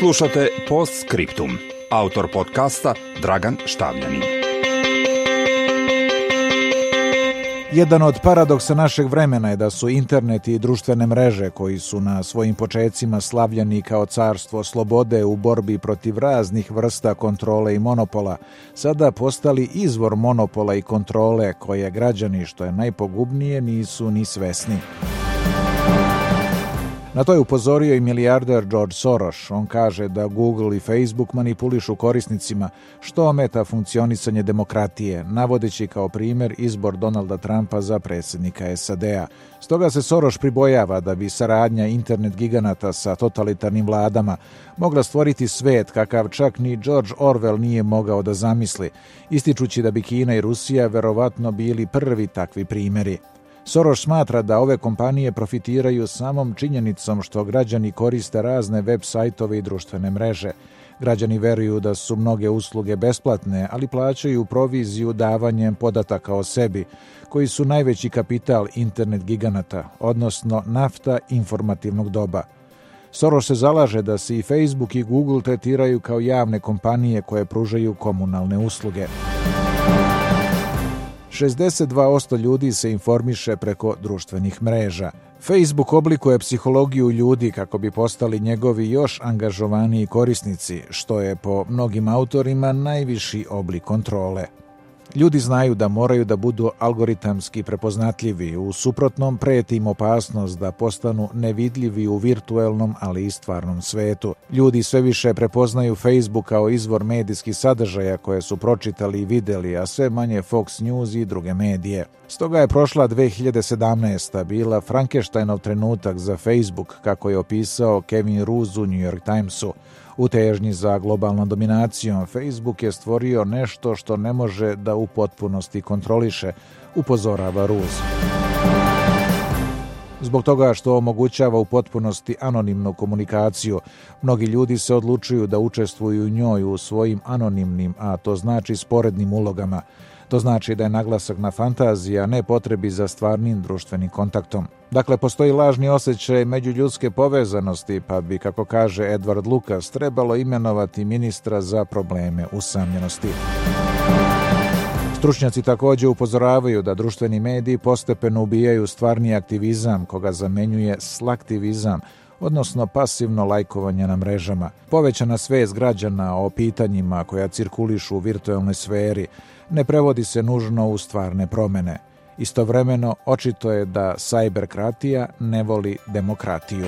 Slušate Post Scriptum. Autor podcasta Dragan Štavljanin. Jedan od paradoksa našeg vremena je da su internet i društvene mreže koji su na svojim počecima slavljani kao carstvo slobode u borbi protiv raznih vrsta kontrole i monopola, sada postali izvor monopola i kontrole koje građani, što je najpogubnije, nisu ni svesni. Na to je upozorio i milijarder George Soros. On kaže da Google i Facebook manipulišu korisnicima, što ometa funkcionisanje demokratije, navodeći kao primer izbor Donalda Trumpa za predsjednika SAD-a. Stoga se Soros pribojava da bi saradnja internet giganata sa totalitarnim vladama mogla stvoriti svet kakav čak ni George Orwell nije mogao da zamisli, ističući da bi Kina i Rusija verovatno bili prvi takvi primjeri. Soros smatra da ove kompanije profitiraju samom činjenicom što građani koriste razne web sajtove i društvene mreže. Građani veruju da su mnoge usluge besplatne, ali plaćaju proviziju davanjem podataka o sebi, koji su najveći kapital internet giganata, odnosno nafta informativnog doba. Soros se zalaže da se i Facebook i Google tretiraju kao javne kompanije koje pružaju komunalne usluge. 62% ljudi se informiše preko društvenih mreža. Facebook oblikuje psihologiju ljudi kako bi postali njegovi još angažovaniji korisnici, što je po mnogim autorima najviši oblik kontrole. Ljudi znaju da moraju da budu algoritamski prepoznatljivi, u suprotnom preti im opasnost da postanu nevidljivi u virtuelnom, ali i stvarnom svetu. Ljudi sve više prepoznaju Facebook kao izvor medijskih sadržaja koje su pročitali i videli, a sve manje Fox News i druge medije. Stoga je prošla 2017. bila Frankensteinov trenutak za Facebook, kako je opisao Kevin Ruse u New York Timesu. U težnji za globalnom dominacijom Facebook je stvorio nešto što ne može da u potpunosti kontroliše, upozorava Ruz. Zbog toga što omogućava u potpunosti anonimnu komunikaciju, mnogi ljudi se odlučuju da učestvuju u njoj u svojim anonimnim, a to znači sporednim ulogama – To znači da je naglasak na fantaziji, a ne potrebi za stvarnim društvenim kontaktom. Dakle, postoji lažni osjećaj međuljudske povezanosti, pa bi, kako kaže Edward Lukas, trebalo imenovati ministra za probleme usamljenosti. Stručnjaci takođe upozoravaju da društveni mediji postepeno ubijaju stvarni aktivizam koga zamenjuje slaktivizam, odnosno pasivno lajkovanje na mrežama. Povećana svest građana o pitanjima koja cirkulišu u virtualnoj sferi, ne prevodi se nužno u stvarne promene. Istovremeno, očito je da sajberkratija ne voli demokratiju.